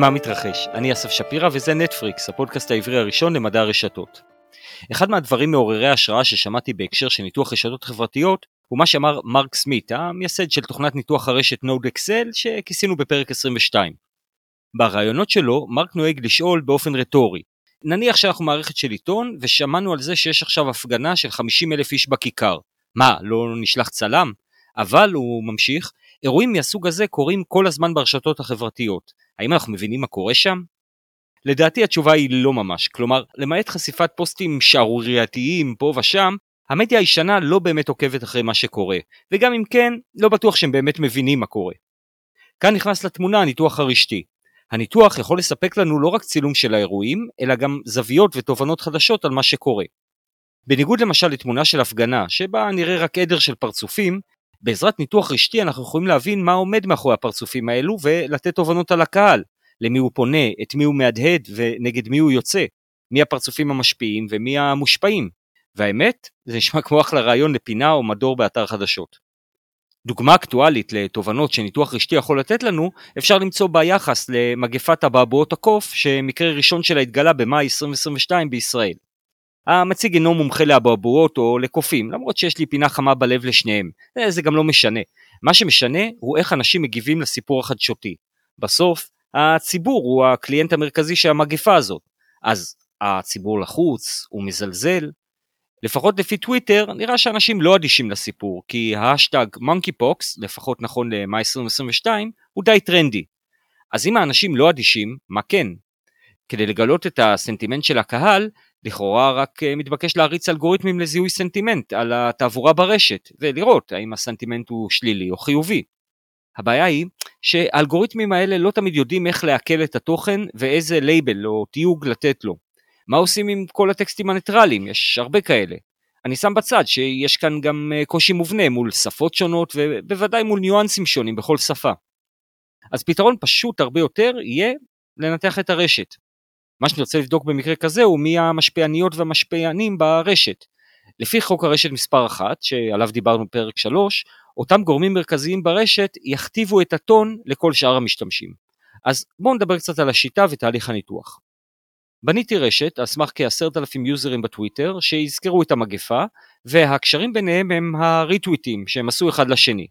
מה מתרחש? אני אסף שפירא וזה נטפריקס, הפודקאסט העברי הראשון למדע הרשתות. אחד מהדברים מעוררי ההשראה ששמעתי בהקשר של ניתוח רשתות חברתיות הוא מה שאמר מרק סמית, המייסד של תוכנת ניתוח הרשת NodeXL שכיסינו בפרק 22. ברעיונות שלו, מרק נוהג לשאול באופן רטורי. נניח שאנחנו מערכת של עיתון ושמענו על זה שיש עכשיו הפגנה של 50 אלף איש בכיכר. מה, לא נשלח צלם? אבל, הוא ממשיך, אירועים מהסוג הזה קורים כל הזמן ברשתות החברתיות. האם אנחנו מבינים מה קורה שם? לדעתי התשובה היא לא ממש, כלומר, למעט חשיפת פוסטים שערורייתיים פה ושם, המדיה הישנה לא באמת עוקבת אחרי מה שקורה, וגם אם כן, לא בטוח שהם באמת מבינים מה קורה. כאן נכנס לתמונה הניתוח הרשתי. הניתוח יכול לספק לנו לא רק צילום של האירועים, אלא גם זוויות ותובנות חדשות על מה שקורה. בניגוד למשל לתמונה של הפגנה, שבה נראה רק עדר של פרצופים, בעזרת ניתוח רשתי אנחנו יכולים להבין מה עומד מאחורי הפרצופים האלו ולתת תובנות על הקהל, למי הוא פונה, את מי הוא מהדהד ונגד מי הוא יוצא, מי הפרצופים המשפיעים ומי המושפעים. והאמת, זה נשמע כמו אחלה רעיון לפינה או מדור באתר חדשות. דוגמה אקטואלית לתובנות שניתוח רשתי יכול לתת לנו, אפשר למצוא ביחס למגפת אבעבועות הקוף, שמקרה ראשון שלה התגלה במאי 2022 בישראל. המציג אינו מומחה לאבעבועות או לקופים, למרות שיש לי פינה חמה בלב לשניהם, אה, זה גם לא משנה. מה שמשנה הוא איך אנשים מגיבים לסיפור החדשותי. בסוף, הציבור הוא הקליינט המרכזי של המגפה הזאת. אז הציבור לחוץ, או מזלזל. לפחות לפי טוויטר, נראה שאנשים לא אדישים לסיפור, כי ההאשטג monkeypox, לפחות נכון למאי 2022, הוא די טרנדי. אז אם האנשים לא אדישים, מה כן? כדי לגלות את הסנטימנט של הקהל, לכאורה רק אה, מתבקש להריץ אלגוריתמים לזיהוי סנטימנט על התעבורה ברשת, ולראות האם הסנטימנט הוא שלילי או חיובי. הבעיה היא שהאלגוריתמים האלה לא תמיד יודעים איך לעכל את התוכן ואיזה לייבל או תיוג לתת לו. מה עושים עם כל הטקסטים הניטרליים? יש הרבה כאלה. אני שם בצד שיש כאן גם אה, קושי מובנה מול שפות שונות ובוודאי מול ניואנסים שונים בכל שפה. אז פתרון פשוט הרבה יותר יהיה לנתח את הרשת. מה שאני רוצה לבדוק במקרה כזה הוא מי המשפיעניות והמשפיענים ברשת. לפי חוק הרשת מספר 1, שעליו דיברנו בפרק 3, אותם גורמים מרכזיים ברשת יכתיבו את הטון לכל שאר המשתמשים. אז בואו נדבר קצת על השיטה ותהליך הניתוח. בניתי רשת על סמך כ-10,000 יוזרים בטוויטר שיזכרו את המגפה, והקשרים ביניהם הם הריטוויטים שהם עשו אחד לשני.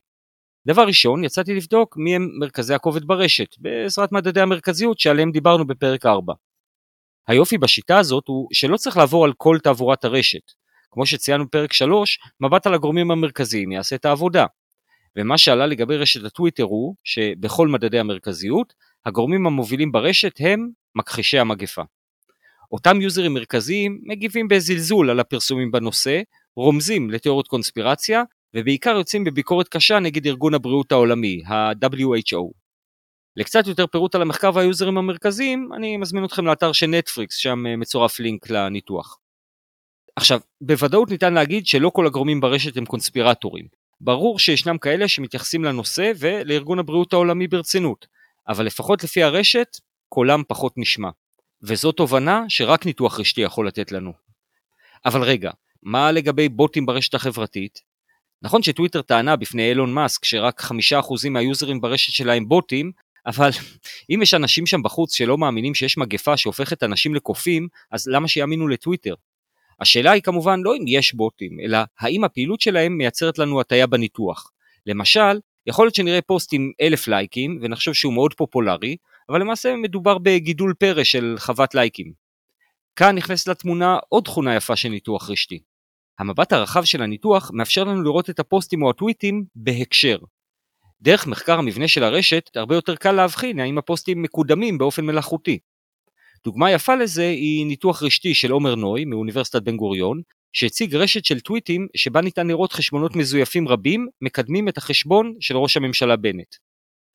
דבר ראשון, יצאתי לבדוק מי הם מרכזי הכובד ברשת, בעזרת מדדי המרכזיות שעליהם דיברנו בפרק 4. היופי בשיטה הזאת הוא שלא צריך לעבור על כל תעבורת הרשת. כמו שציינו בפרק 3, מבט על הגורמים המרכזיים יעשה את העבודה. ומה שעלה לגבי רשת הטוויטר הוא שבכל מדדי המרכזיות, הגורמים המובילים ברשת הם מכחישי המגפה. אותם יוזרים מרכזיים מגיבים בזלזול על הפרסומים בנושא, רומזים לתיאוריות קונספירציה, ובעיקר יוצאים בביקורת קשה נגד ארגון הבריאות העולמי, ה-WHO. לקצת יותר פירוט על המחקר והיוזרים המרכזיים, אני מזמין אתכם לאתר של נטפריקס, שם אה, מצורף לינק לניתוח. עכשיו, בוודאות ניתן להגיד שלא כל הגורמים ברשת הם קונספירטורים. ברור שישנם כאלה שמתייחסים לנושא ולארגון הבריאות העולמי ברצינות, אבל לפחות לפי הרשת, קולם פחות נשמע. וזו תובנה שרק ניתוח רשתי יכול לתת לנו. אבל רגע, מה לגבי בוטים ברשת החברתית? נכון שטוויטר טענה בפני אילון מאסק שרק חמישה אחוזים מהיוזרים ברשת שלה הם בוטים, אבל אם יש אנשים שם בחוץ שלא מאמינים שיש מגפה שהופכת אנשים לקופים, אז למה שיאמינו לטוויטר? השאלה היא כמובן לא אם יש בוטים, אלא האם הפעילות שלהם מייצרת לנו הטיה בניתוח. למשל, יכול להיות שנראה פוסט עם אלף לייקים ונחשוב שהוא מאוד פופולרי, אבל למעשה מדובר בגידול פרא של חוות לייקים. כאן נכנסת לתמונה עוד תכונה יפה של ניתוח רשתי. המבט הרחב של הניתוח מאפשר לנו לראות את הפוסטים או הטוויטים בהקשר. דרך מחקר המבנה של הרשת הרבה יותר קל להבחין האם הפוסטים מקודמים באופן מלאכותי. דוגמה יפה לזה היא ניתוח רשתי של עומר נוי מאוניברסיטת בן גוריון, שהציג רשת של טוויטים שבה ניתן לראות חשבונות מזויפים רבים מקדמים את החשבון של ראש הממשלה בנט.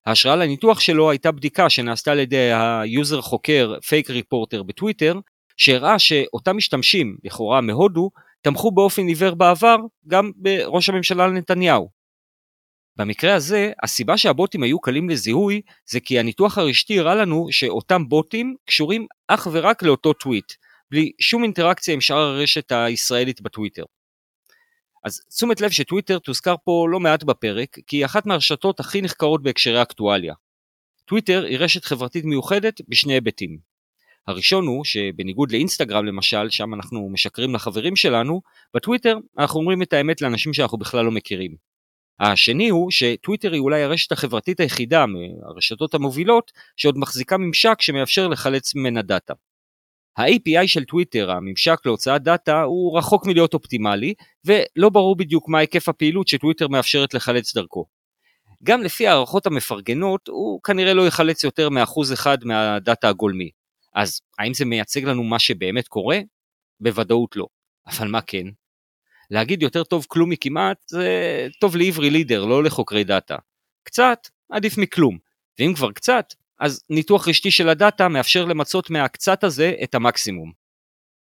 ההשראה לניתוח שלו הייתה בדיקה שנעשתה על ידי ה user חוקר פייק ריפורטר בטוויטר, שהראה שאותם משתמשים, לכאורה מהודו, תמכו באופן עיוור בעבר גם בראש הממשלה נתניהו. במקרה הזה, הסיבה שהבוטים היו קלים לזיהוי, זה כי הניתוח הרשתי הראה לנו שאותם בוטים קשורים אך ורק לאותו טוויט, בלי שום אינטראקציה עם שאר הרשת הישראלית בטוויטר. אז תשומת לב שטוויטר תוזכר פה לא מעט בפרק, כי היא אחת מהרשתות הכי נחקרות בהקשרי אקטואליה. טוויטר היא רשת חברתית מיוחדת בשני היבטים. הראשון הוא שבניגוד לאינסטגרם למשל, שם אנחנו משקרים לחברים שלנו, בטוויטר אנחנו אומרים את האמת לאנשים שאנחנו בכלל לא מכירים. השני הוא שטוויטר היא אולי הרשת החברתית היחידה מהרשתות המובילות שעוד מחזיקה ממשק שמאפשר לחלץ ממנה דאטה. ה-API של טוויטר, הממשק להוצאת דאטה, הוא רחוק מלהיות אופטימלי, ולא ברור בדיוק מה היקף הפעילות שטוויטר מאפשרת לחלץ דרכו. גם לפי הערכות המפרגנות, הוא כנראה לא יחלץ יותר מאחוז אחד מהדאטה הגולמי. אז האם זה מייצג לנו מה שבאמת קורה? בוודאות לא. אבל מה כן? להגיד יותר טוב כלום מכמעט זה טוב לעברי לידר, לא לחוקרי דאטה. קצת עדיף מכלום, ואם כבר קצת, אז ניתוח רשתי של הדאטה מאפשר למצות מהקצת הזה את המקסימום.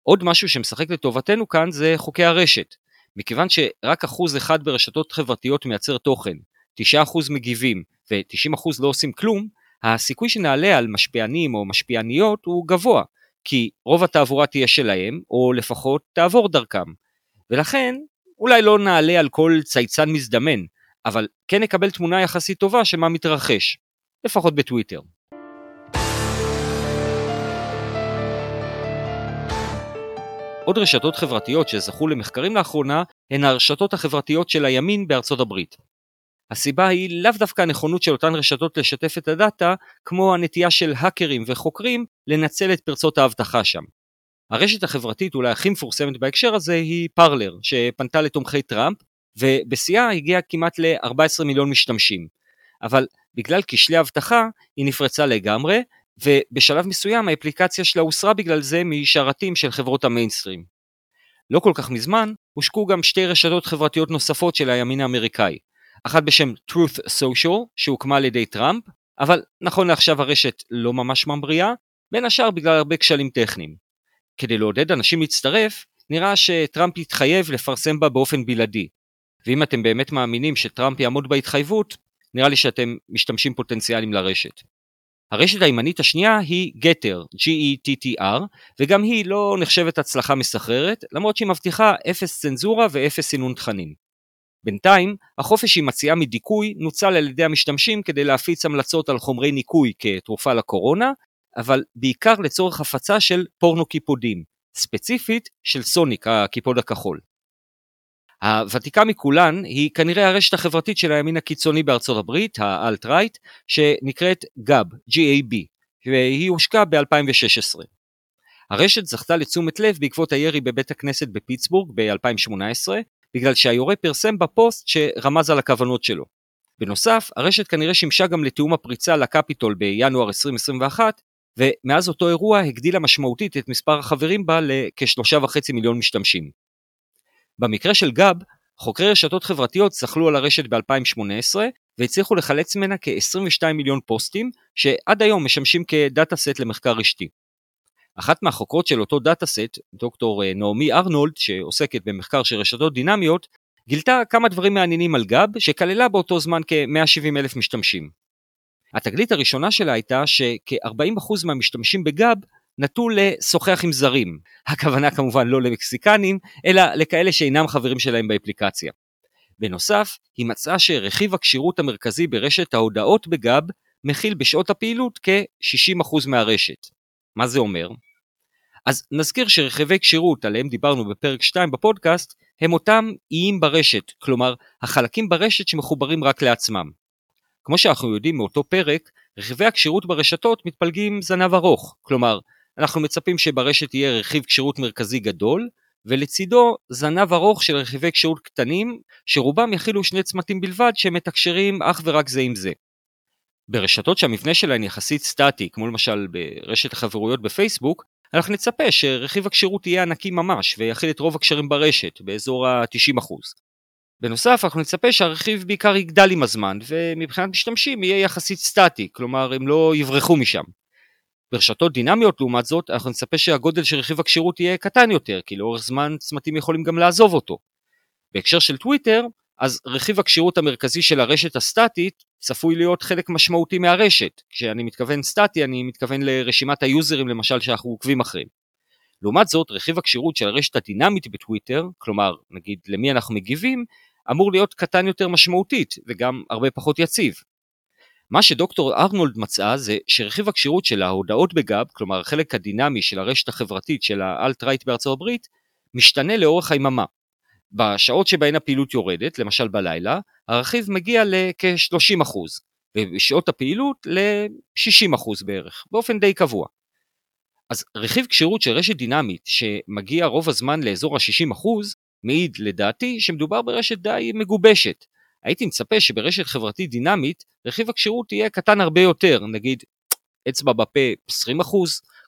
עוד משהו שמשחק לטובתנו כאן זה חוקי הרשת. מכיוון שרק אחוז אחד ברשתות חברתיות מייצר תוכן, 9% מגיבים ו-90% לא עושים כלום, הסיכוי שנעלה על משפיענים או משפיעניות הוא גבוה, כי רוב התעבורה תהיה שלהם, או לפחות תעבור דרכם. ולכן, אולי לא נעלה על כל צייצן מזדמן, אבל כן נקבל תמונה יחסית טובה של מה מתרחש, לפחות בטוויטר. עוד רשתות חברתיות שזכו למחקרים לאחרונה הן הרשתות החברתיות של הימין בארצות הברית. הסיבה היא לאו דווקא הנכונות של אותן רשתות לשתף את הדאטה, כמו הנטייה של האקרים וחוקרים לנצל את פרצות האבטחה שם. הרשת החברתית אולי הכי מפורסמת בהקשר הזה היא פרלר, שפנתה לתומכי טראמפ, ובשיאה הגיעה כמעט ל-14 מיליון משתמשים. אבל בגלל כשלי אבטחה היא נפרצה לגמרי, ובשלב מסוים האפליקציה שלה הוסרה בגלל זה משרתים של חברות המיינסטרים. לא כל כך מזמן הושקו גם שתי רשתות חברתיות נוספות של הימין האמריקאי, אחת בשם Truth Social שהוקמה על ידי טראמפ, אבל נכון לעכשיו הרשת לא ממש ממריאה, בין השאר בגלל הרבה כשלים טכניים. כדי לעודד אנשים להצטרף, נראה שטראמפ יתחייב לפרסם בה באופן בלעדי. ואם אתם באמת מאמינים שטראמפ יעמוד בהתחייבות, נראה לי שאתם משתמשים פוטנציאליים לרשת. הרשת הימנית השנייה היא גטר, G-E-T-T-R, וגם היא לא נחשבת הצלחה מסחררת, למרות שהיא מבטיחה אפס צנזורה ואפס סינון תכנים. בינתיים, החופש שהיא מציעה מדיכוי נוצל על ידי המשתמשים כדי להפיץ המלצות על חומרי ניקוי כתרופה לקורונה, אבל בעיקר לצורך הפצה של פורנו קיפודים, ספציפית של סוניק, הקיפוד הכחול. הוותיקה מכולן היא כנראה הרשת החברתית של הימין הקיצוני בארצות הברית, האלט-רייט, שנקראת גאב, G-A-B, והיא הושקה ב-2016. הרשת זכתה לתשומת לב בעקבות הירי בבית הכנסת בפיטסבורג ב-2018, בגלל שהיורה פרסם בפוסט שרמז על הכוונות שלו. בנוסף, הרשת כנראה שימשה גם לתיאום הפריצה לקפיטול בינואר 2021, ומאז אותו אירוע הגדילה משמעותית את מספר החברים בה לכשלושה וחצי מיליון משתמשים. במקרה של גאב, חוקרי רשתות חברתיות זחלו על הרשת ב-2018 והצליחו לחלץ ממנה כ-22 מיליון פוסטים שעד היום משמשים כ data set למחקר רשתי. אחת מהחוקרות של אותו data set, דוקטור אה, נעמי ארנולד, שעוסקת במחקר של רשתות דינמיות, גילתה כמה דברים מעניינים על גאב, שכללה באותו זמן כ-170 אלף משתמשים. התגלית הראשונה שלה הייתה שכ-40% מהמשתמשים בגאב נטו לשוחח עם זרים. הכוונה כמובן לא למקסיקנים, אלא לכאלה שאינם חברים שלהם באפליקציה. בנוסף, היא מצאה שרכיב הכשירות המרכזי ברשת ההודעות בגאב מכיל בשעות הפעילות כ-60% מהרשת. מה זה אומר? אז נזכיר שרכיבי כשירות עליהם דיברנו בפרק 2 בפודקאסט הם אותם איים ברשת, כלומר החלקים ברשת שמחוברים רק לעצמם. כמו שאנחנו יודעים מאותו פרק, רכיבי הכשירות ברשתות מתפלגים זנב ארוך, כלומר אנחנו מצפים שברשת יהיה רכיב כשירות מרכזי גדול, ולצידו זנב ארוך של רכיבי כשירות קטנים, שרובם יכילו שני צמתים בלבד שמתקשרים אך ורק זה עם זה. ברשתות שהמבנה שלהן יחסית סטטי, כמו למשל ברשת החברויות בפייסבוק, אנחנו נצפה שרכיב הכשירות יהיה ענקי ממש ויכיל את רוב הקשרים ברשת, באזור ה-90%. בנוסף, אנחנו נצפה שהרכיב בעיקר יגדל עם הזמן, ומבחינת משתמשים יהיה יחסית סטטי, כלומר הם לא יברחו משם. ברשתות דינמיות לעומת זאת, אנחנו נצפה שהגודל של רכיב הכשירות יהיה קטן יותר, כי לאורך זמן צמתים יכולים גם לעזוב אותו. בהקשר של טוויטר, אז רכיב הכשירות המרכזי של הרשת הסטטית צפוי להיות חלק משמעותי מהרשת. כשאני מתכוון סטטי, אני מתכוון לרשימת היוזרים למשל שאנחנו עוקבים אחריהם. לעומת זאת, רכיב הכשירות של הרשת הדינמית בטוויטר, כלומר, נגיד למי אנחנו מגיבים, אמור להיות קטן יותר משמעותית וגם הרבה פחות יציב. מה שדוקטור ארנולד מצאה זה שרכיב הכשירות של ההודעות בגאב, כלומר החלק הדינמי של הרשת החברתית של האלט-רייט בארצות הברית, משתנה לאורך היממה. בשעות שבהן הפעילות יורדת, למשל בלילה, הרכיב מגיע לכ-30%, ובשעות הפעילות ל-60% בערך, באופן די קבוע. אז רכיב כשירות של רשת דינמית שמגיע רוב הזמן לאזור ה-60% מעיד לדעתי שמדובר ברשת די מגובשת. הייתי מצפה שברשת חברתית דינמית רכיב הכשירות יהיה קטן הרבה יותר, נגיד אצבע בפה 20%,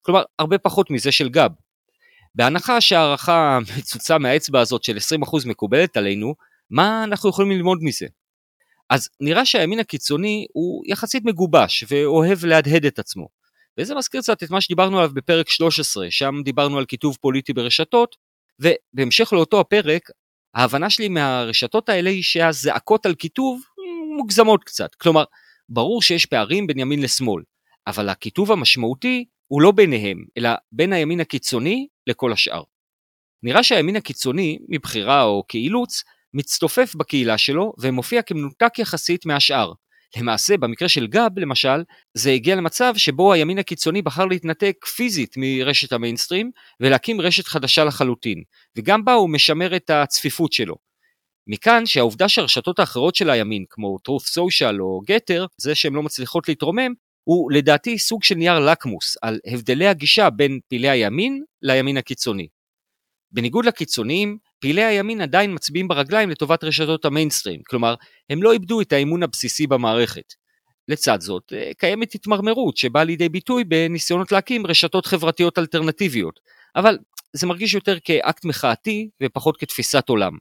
כלומר הרבה פחות מזה של גב. בהנחה שהערכה מצוצה מהאצבע הזאת של 20% מקובלת עלינו, מה אנחנו יכולים ללמוד מזה? אז נראה שהימין הקיצוני הוא יחסית מגובש ואוהב להדהד את עצמו. וזה מזכיר קצת את מה שדיברנו עליו בפרק 13, שם דיברנו על כיתוב פוליטי ברשתות, ובהמשך לאותו הפרק, ההבנה שלי מהרשתות האלה היא שהזעקות על כיתוב מוגזמות קצת. כלומר, ברור שיש פערים בין ימין לשמאל, אבל הכיתוב המשמעותי הוא לא ביניהם, אלא בין הימין הקיצוני לכל השאר. נראה שהימין הקיצוני, מבחירה או כאילוץ, מצטופף בקהילה שלו ומופיע כמנותק יחסית מהשאר. למעשה, במקרה של גב, למשל, זה הגיע למצב שבו הימין הקיצוני בחר להתנתק פיזית מרשת המיינסטרים ולהקים רשת חדשה לחלוטין, וגם בה הוא משמר את הצפיפות שלו. מכאן שהעובדה שהרשתות האחרות של הימין, כמו truth social או getter, זה שהן לא מצליחות להתרומם, הוא לדעתי סוג של נייר לקמוס על הבדלי הגישה בין פעילי הימין לימין הקיצוני. בניגוד לקיצוניים, פעילי הימין עדיין מצביעים ברגליים לטובת רשתות המיינסטרים, כלומר, הם לא איבדו את האמון הבסיסי במערכת. לצד זאת, אה, קיימת התמרמרות שבאה לידי ביטוי בניסיונות להקים רשתות חברתיות אלטרנטיביות, אבל זה מרגיש יותר כאקט מחאתי ופחות כתפיסת עולם.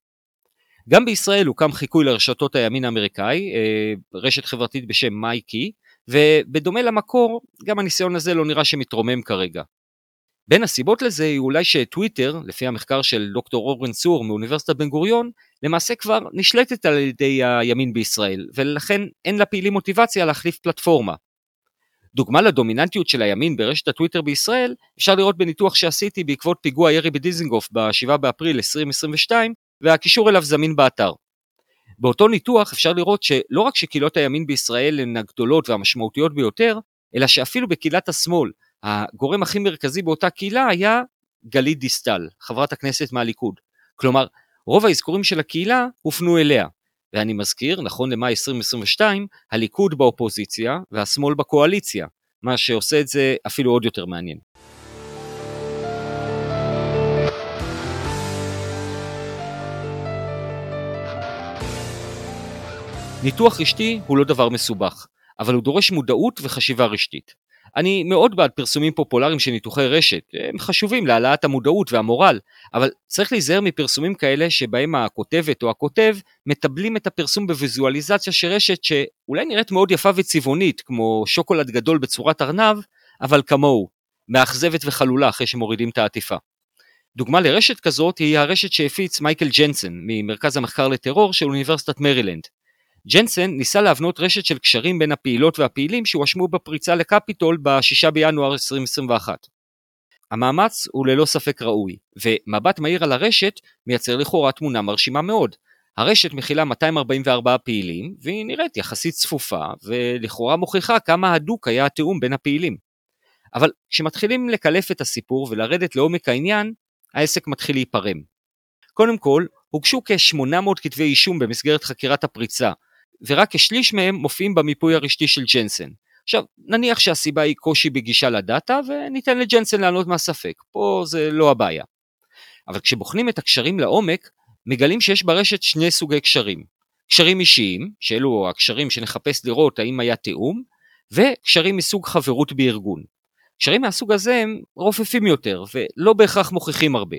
גם בישראל הוקם חיקוי לרשתות הימין האמריקאי, אה, רשת חברתית בשם מייקי, ובדומה למקור, גם הניסיון הזה לא נראה שמתרומם כרגע. בין הסיבות לזה היא אולי שטוויטר, לפי המחקר של דוקטור אורן צור מאוניברסיטת בן גוריון, למעשה כבר נשלטת על ידי הימין בישראל, ולכן אין לפעילים מוטיבציה להחליף פלטפורמה. דוגמה לדומיננטיות של הימין ברשת הטוויטר בישראל, אפשר לראות בניתוח שעשיתי בעקבות פיגוע ירי בדיזינגוף ב-7 באפריל 2022, והקישור אליו זמין באתר. באותו ניתוח אפשר לראות שלא רק שקהילות הימין בישראל הן הגדולות והמשמעותיות ביותר, אלא שאפילו בקהילת השמאל, הגורם הכי מרכזי באותה קהילה היה גלית דיסטל, חברת הכנסת מהליכוד. כלומר, רוב האזכורים של הקהילה הופנו אליה. ואני מזכיר, נכון למאי 2022, הליכוד באופוזיציה והשמאל בקואליציה, מה שעושה את זה אפילו עוד יותר מעניין. ניתוח רשתי הוא לא דבר מסובך, אבל הוא דורש מודעות וחשיבה רשתית. אני מאוד בעד פרסומים פופולריים של ניתוחי רשת, הם חשובים להעלאת המודעות והמורל, אבל צריך להיזהר מפרסומים כאלה שבהם הכותבת או הכותב מטבלים את הפרסום בוויזואליזציה של רשת שאולי נראית מאוד יפה וצבעונית, כמו שוקולד גדול בצורת ארנב, אבל כמוהו, מאכזבת וחלולה אחרי שמורידים את העטיפה. דוגמה לרשת כזאת היא הרשת שהפיץ מייקל ג'נסן ממרכז המחקר לטרור של אוניברסיטת מרילנד. ג'נסן ניסה להבנות רשת של קשרים בין הפעילות והפעילים שהואשמו בפריצה לקפיטול ב-6 בינואר 2021. המאמץ הוא ללא ספק ראוי, ומבט מהיר על הרשת מייצר לכאורה תמונה מרשימה מאוד. הרשת מכילה 244 פעילים, והיא נראית יחסית צפופה, ולכאורה מוכיחה כמה הדוק היה התיאום בין הפעילים. אבל כשמתחילים לקלף את הסיפור ולרדת לעומק העניין, העסק מתחיל להיפרם. קודם כל, הוגשו כ-800 כתבי אישום במסגרת חקירת הפריצה, ורק כשליש מהם מופיעים במיפוי הרשתי של ג'נסן. עכשיו, נניח שהסיבה היא קושי בגישה לדאטה, וניתן לג'נסן לענות מהספק, פה זה לא הבעיה. אבל כשבוחנים את הקשרים לעומק, מגלים שיש ברשת שני סוגי קשרים. קשרים אישיים, שאלו הקשרים שנחפש לראות האם היה תיאום, וקשרים מסוג חברות בארגון. קשרים מהסוג הזה הם רופפים יותר, ולא בהכרח מוכיחים הרבה.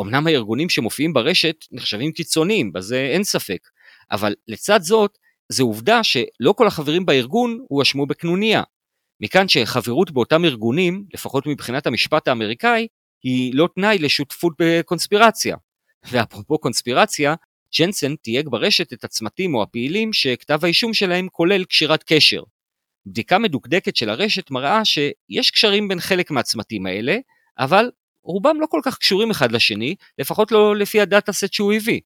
אמנם הארגונים שמופיעים ברשת נחשבים קיצוניים, בזה אין ספק, אבל לצד זאת, זו עובדה שלא כל החברים בארגון הואשמו בקנוניה. מכאן שחברות באותם ארגונים, לפחות מבחינת המשפט האמריקאי, היא לא תנאי לשותפות בקונספירציה. ואפרופו קונספירציה, ג'נסן תייג ברשת את הצמתים או הפעילים שכתב האישום שלהם כולל קשירת קשר. בדיקה מדוקדקת של הרשת מראה שיש קשרים בין חלק מהצמתים האלה, אבל רובם לא כל כך קשורים אחד לשני, לפחות לא לפי הדאטה סט שהוא הביא.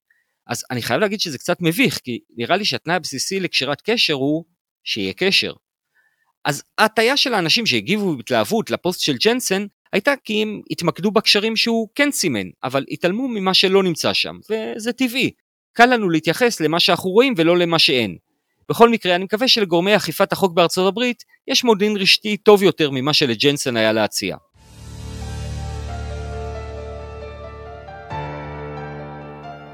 אז אני חייב להגיד שזה קצת מביך, כי נראה לי שהתנאי הבסיסי לקשירת קשר הוא שיהיה קשר. אז ההטייה של האנשים שהגיבו בהתלהבות לפוסט של ג'נסן הייתה כי הם התמקדו בקשרים שהוא כן סימן, אבל התעלמו ממה שלא נמצא שם, וזה טבעי. קל לנו להתייחס למה שאנחנו רואים ולא למה שאין. בכל מקרה, אני מקווה שלגורמי אכיפת החוק בארצות הברית יש מודיעין רשתי טוב יותר ממה שלג'נסן היה להציע.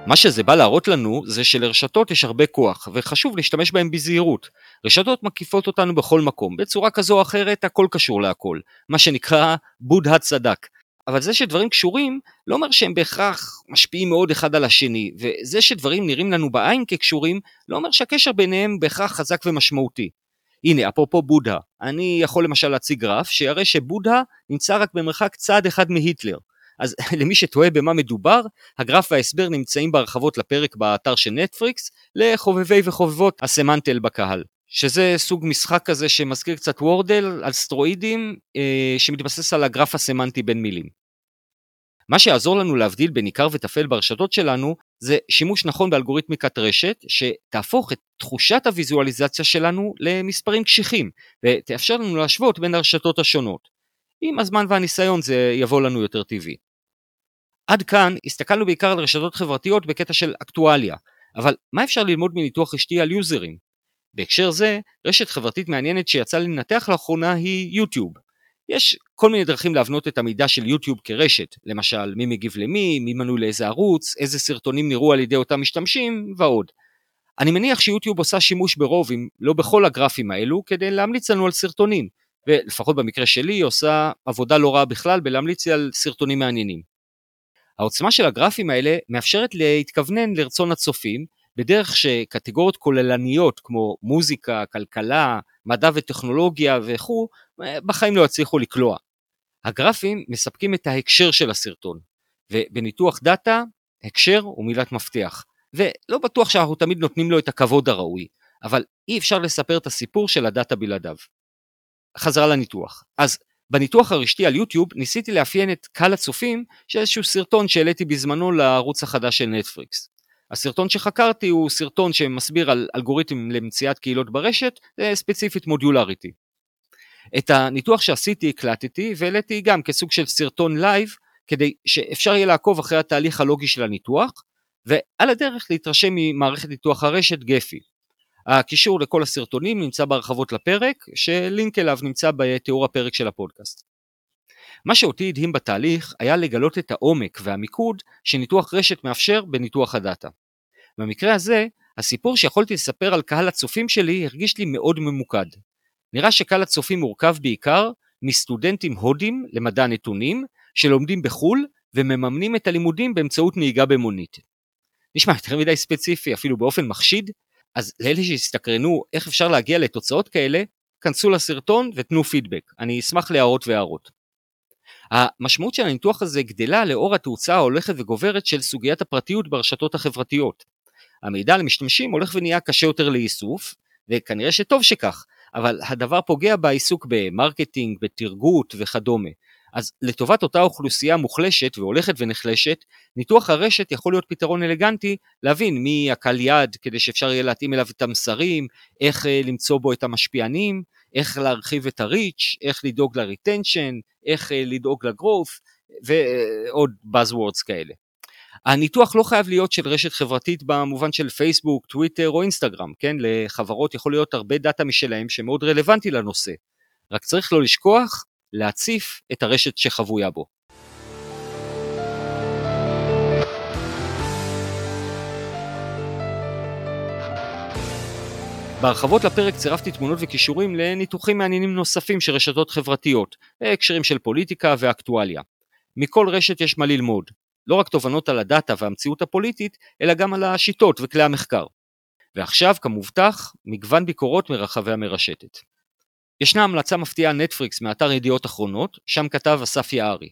מה שזה בא להראות לנו זה שלרשתות יש הרבה כוח, וחשוב להשתמש בהם בזהירות. רשתות מקיפות אותנו בכל מקום, בצורה כזו או אחרת הכל קשור להכל, מה שנקרא בודהה צדק. אבל זה שדברים קשורים, לא אומר שהם בהכרח משפיעים מאוד אחד על השני, וזה שדברים נראים לנו בעין כקשורים, לא אומר שהקשר ביניהם בהכרח חזק ומשמעותי. הנה, אפרופו בודהה, אני יכול למשל להציג גרף שיראה שבודהה נמצא רק במרחק צעד אחד מהיטלר. אז למי שתוהה במה מדובר, הגרף וההסבר נמצאים בהרחבות לפרק באתר של נטפריקס, לחובבי וחובבות הסמנטל בקהל. שזה סוג משחק כזה שמזכיר קצת וורדל על סטרואידים, אה, שמתבסס על הגרף הסמנטי בין מילים. מה שיעזור לנו להבדיל בין עיקר וטפל ברשתות שלנו, זה שימוש נכון באלגוריתמיקת רשת, שתהפוך את תחושת הוויזואליזציה שלנו למספרים קשיחים, ותאפשר לנו להשוות בין הרשתות השונות. עם הזמן והניסיון זה יבוא לנו יותר טבעי. עד כאן הסתכלנו בעיקר על רשתות חברתיות בקטע של אקטואליה, אבל מה אפשר ללמוד מניתוח רשתי על יוזרים? בהקשר זה, רשת חברתית מעניינת שיצא לנתח לאחרונה היא יוטיוב. יש כל מיני דרכים להבנות את המידע של יוטיוב כרשת, למשל מי מגיב למי, מי מנוי לאיזה ערוץ, איזה סרטונים נראו על ידי אותם משתמשים ועוד. אני מניח שיוטיוב עושה שימוש ברוב, אם לא בכל הגרפים האלו, כדי להמליץ לנו על סרטונים, ולפחות במקרה שלי עושה עבודה לא רעה בכלל בלהמליץ לי על סרטונים מעניינים. העוצמה של הגרפים האלה מאפשרת להתכוונן לרצון הצופים, בדרך שקטגוריות כוללניות כמו מוזיקה, כלכלה, מדע וטכנולוגיה וכו', בחיים לא יצליחו לקלוע. הגרפים מספקים את ההקשר של הסרטון, ובניתוח דאטה, הקשר הוא מילת מפתח. ולא בטוח שאנחנו תמיד נותנים לו את הכבוד הראוי, אבל אי אפשר לספר את הסיפור של הדאטה בלעדיו. חזרה לניתוח. אז בניתוח הרשתי על יוטיוב ניסיתי לאפיין את קהל הצופים של איזשהו סרטון שהעליתי בזמנו לערוץ החדש של נטפריקס. הסרטון שחקרתי הוא סרטון שמסביר על אלגוריתם למציאת קהילות ברשת, ספציפית modularity. את הניתוח שעשיתי הקלטתי והעליתי גם כסוג של סרטון לייב כדי שאפשר יהיה לעקוב אחרי התהליך הלוגי של הניתוח ועל הדרך להתרשם ממערכת ניתוח הרשת Gephi. הקישור לכל הסרטונים נמצא בהרחבות לפרק, שלינק אליו נמצא בתיאור הפרק של הפודקאסט. מה שאותי הדהים בתהליך היה לגלות את העומק והמיקוד שניתוח רשת מאפשר בניתוח הדאטה. במקרה הזה, הסיפור שיכולתי לספר על קהל הצופים שלי הרגיש לי מאוד ממוקד. נראה שקהל הצופים מורכב בעיקר מסטודנטים הודים למדע נתונים, שלומדים בחו"ל ומממנים את הלימודים באמצעות נהיגה במונית. נשמע יותר מדי ספציפי, אפילו באופן מחשיד, אז לאלה שהסתקרנו איך אפשר להגיע לתוצאות כאלה, כנסו לסרטון ותנו פידבק, אני אשמח להערות והערות. המשמעות של הניתוח הזה גדלה לאור התאוצה ההולכת וגוברת של סוגיית הפרטיות ברשתות החברתיות. המידע למשתמשים הולך ונהיה קשה יותר לאיסוף, וכנראה שטוב שכך, אבל הדבר פוגע בעיסוק ב marketing, בטרגוט וכדומה. אז לטובת אותה אוכלוסייה מוחלשת והולכת ונחלשת, ניתוח הרשת יכול להיות פתרון אלגנטי להבין מי הקהל יעד כדי שאפשר יהיה להתאים אליו את המסרים, איך אה, למצוא בו את המשפיענים, איך להרחיב את ה reach, איך לדאוג ל retention, איך אה, לדאוג ל growth ועוד Buzzwords כאלה. הניתוח לא חייב להיות של רשת חברתית במובן של פייסבוק, טוויטר או אינסטגרם, כן? לחברות יכול להיות הרבה דאטה משלהם שמאוד רלוונטי לנושא. רק צריך לא לשכוח להציף את הרשת שחבויה בו. בהרחבות לפרק צירפתי תמונות וכישורים לניתוחים מעניינים נוספים של רשתות חברתיות, הקשרים של פוליטיקה ואקטואליה. מכל רשת יש מה ללמוד, לא רק תובנות על הדאטה והמציאות הפוליטית, אלא גם על השיטות וכלי המחקר. ועכשיו, כמובטח, מגוון ביקורות מרחבי המרשתת. ישנה המלצה מפתיעה נטפריקס מאתר ידיעות אחרונות, שם כתב אסף יערי.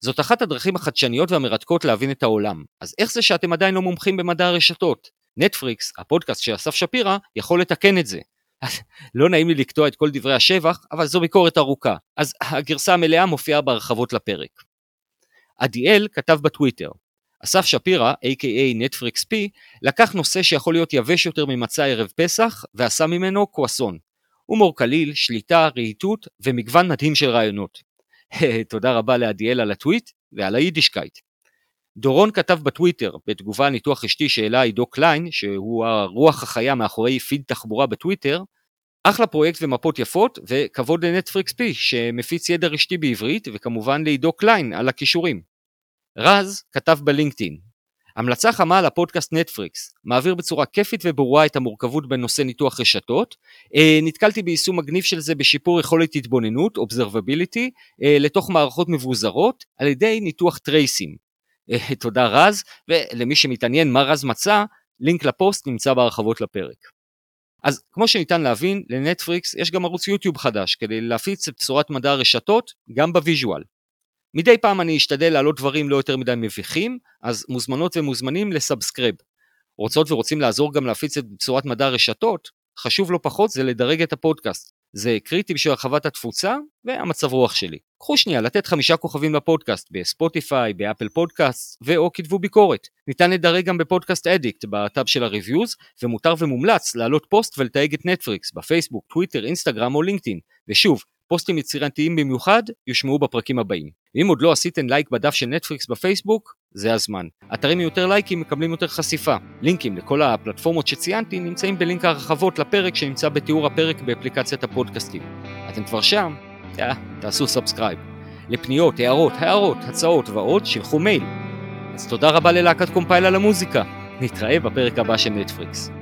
זאת אחת הדרכים החדשניות והמרתקות להבין את העולם, אז איך זה שאתם עדיין לא מומחים במדע הרשתות? נטפריקס, הפודקאסט של אסף שפירא, יכול לתקן את זה. לא נעים לי לקטוע את כל דברי השבח, אבל זו ביקורת ארוכה, אז הגרסה המלאה מופיעה בהרחבות לפרק. עדיאל כתב בטוויטר, אסף שפירא, a.k.a נטפריקס פי, לקח נושא שיכול להיות יבש יותר ממצה ערב פסח, ועשה ממנו קרואסון. הומור קליל, שליטה, רהיטות ומגוון מדהים של רעיונות. תודה רבה לעדיאל על הטוויט ועל היידישקייט. דורון כתב בטוויטר, בתגובה על ניתוח רשתי שהעלה עידו קליין, שהוא הרוח החיה מאחורי פיד תחבורה בטוויטר, אחלה פרויקט ומפות יפות, וכבוד לנטפריקס פי, שמפיץ ידע רשתי בעברית, וכמובן לעידו קליין על הכישורים. רז כתב בלינקדאין, המלצה חמה על הפודקאסט נטפריקס, מעביר בצורה כיפית וברורה את המורכבות בנושא ניתוח רשתות. אה, נתקלתי ביישום מגניב של זה בשיפור יכולת התבוננות, Observability, אה, לתוך מערכות מבוזרות, על ידי ניתוח טרייסים. אה, תודה רז, ולמי שמתעניין מה רז מצא, לינק לפוסט נמצא בהרחבות לפרק. אז כמו שניתן להבין, לנטפריקס יש גם ערוץ יוטיוב חדש כדי להפיץ את בשורת מדע הרשתות גם ב visual. מדי פעם אני אשתדל להעלות דברים לא יותר מדי מביכים, אז מוזמנות ומוזמנים ל subscribe. רוצות ורוצים לעזור גם להפיץ את בשורת מדע הרשתות? חשוב לא פחות זה לדרג את הפודקאסט. זה קריטי בשביל הרחבת התפוצה והמצב רוח שלי. קחו שנייה לתת חמישה כוכבים לפודקאסט בספוטיפיי, באפל פודקאסט ואו כתבו ביקורת. ניתן לדרג גם בפודקאסט אדיקט בטאב של ה reviews ומותר ומומלץ להעלות פוסט ולתייג את נטפריקס בפייסבוק, טוויטר, אינסטגרם או לינקדאין. ושוב, פוסטים יצירתיים במיוחד יושמעו בפרקים הבאים. אם עוד לא עשיתם לייק בדף של נטפריקס בפייסבוק, זה הזמן. אתרים עם יותר לייקים מקבלים יותר חשיפה. לינקים לכל הפלטפורמות שציינתי נמצאים בלינק הרחבות לפרק שנמצא בתיאור הפרק באפליקציית הפודקאסטים. אתם כבר שם? יא, תעשו subscribe. לפניות, הערות, הארות, הצעות ועוד, שילחו מייל. אז תודה רבה ללהקת קומפייל על המוזיקה. נתראה בפרק הבא של נטפריקס.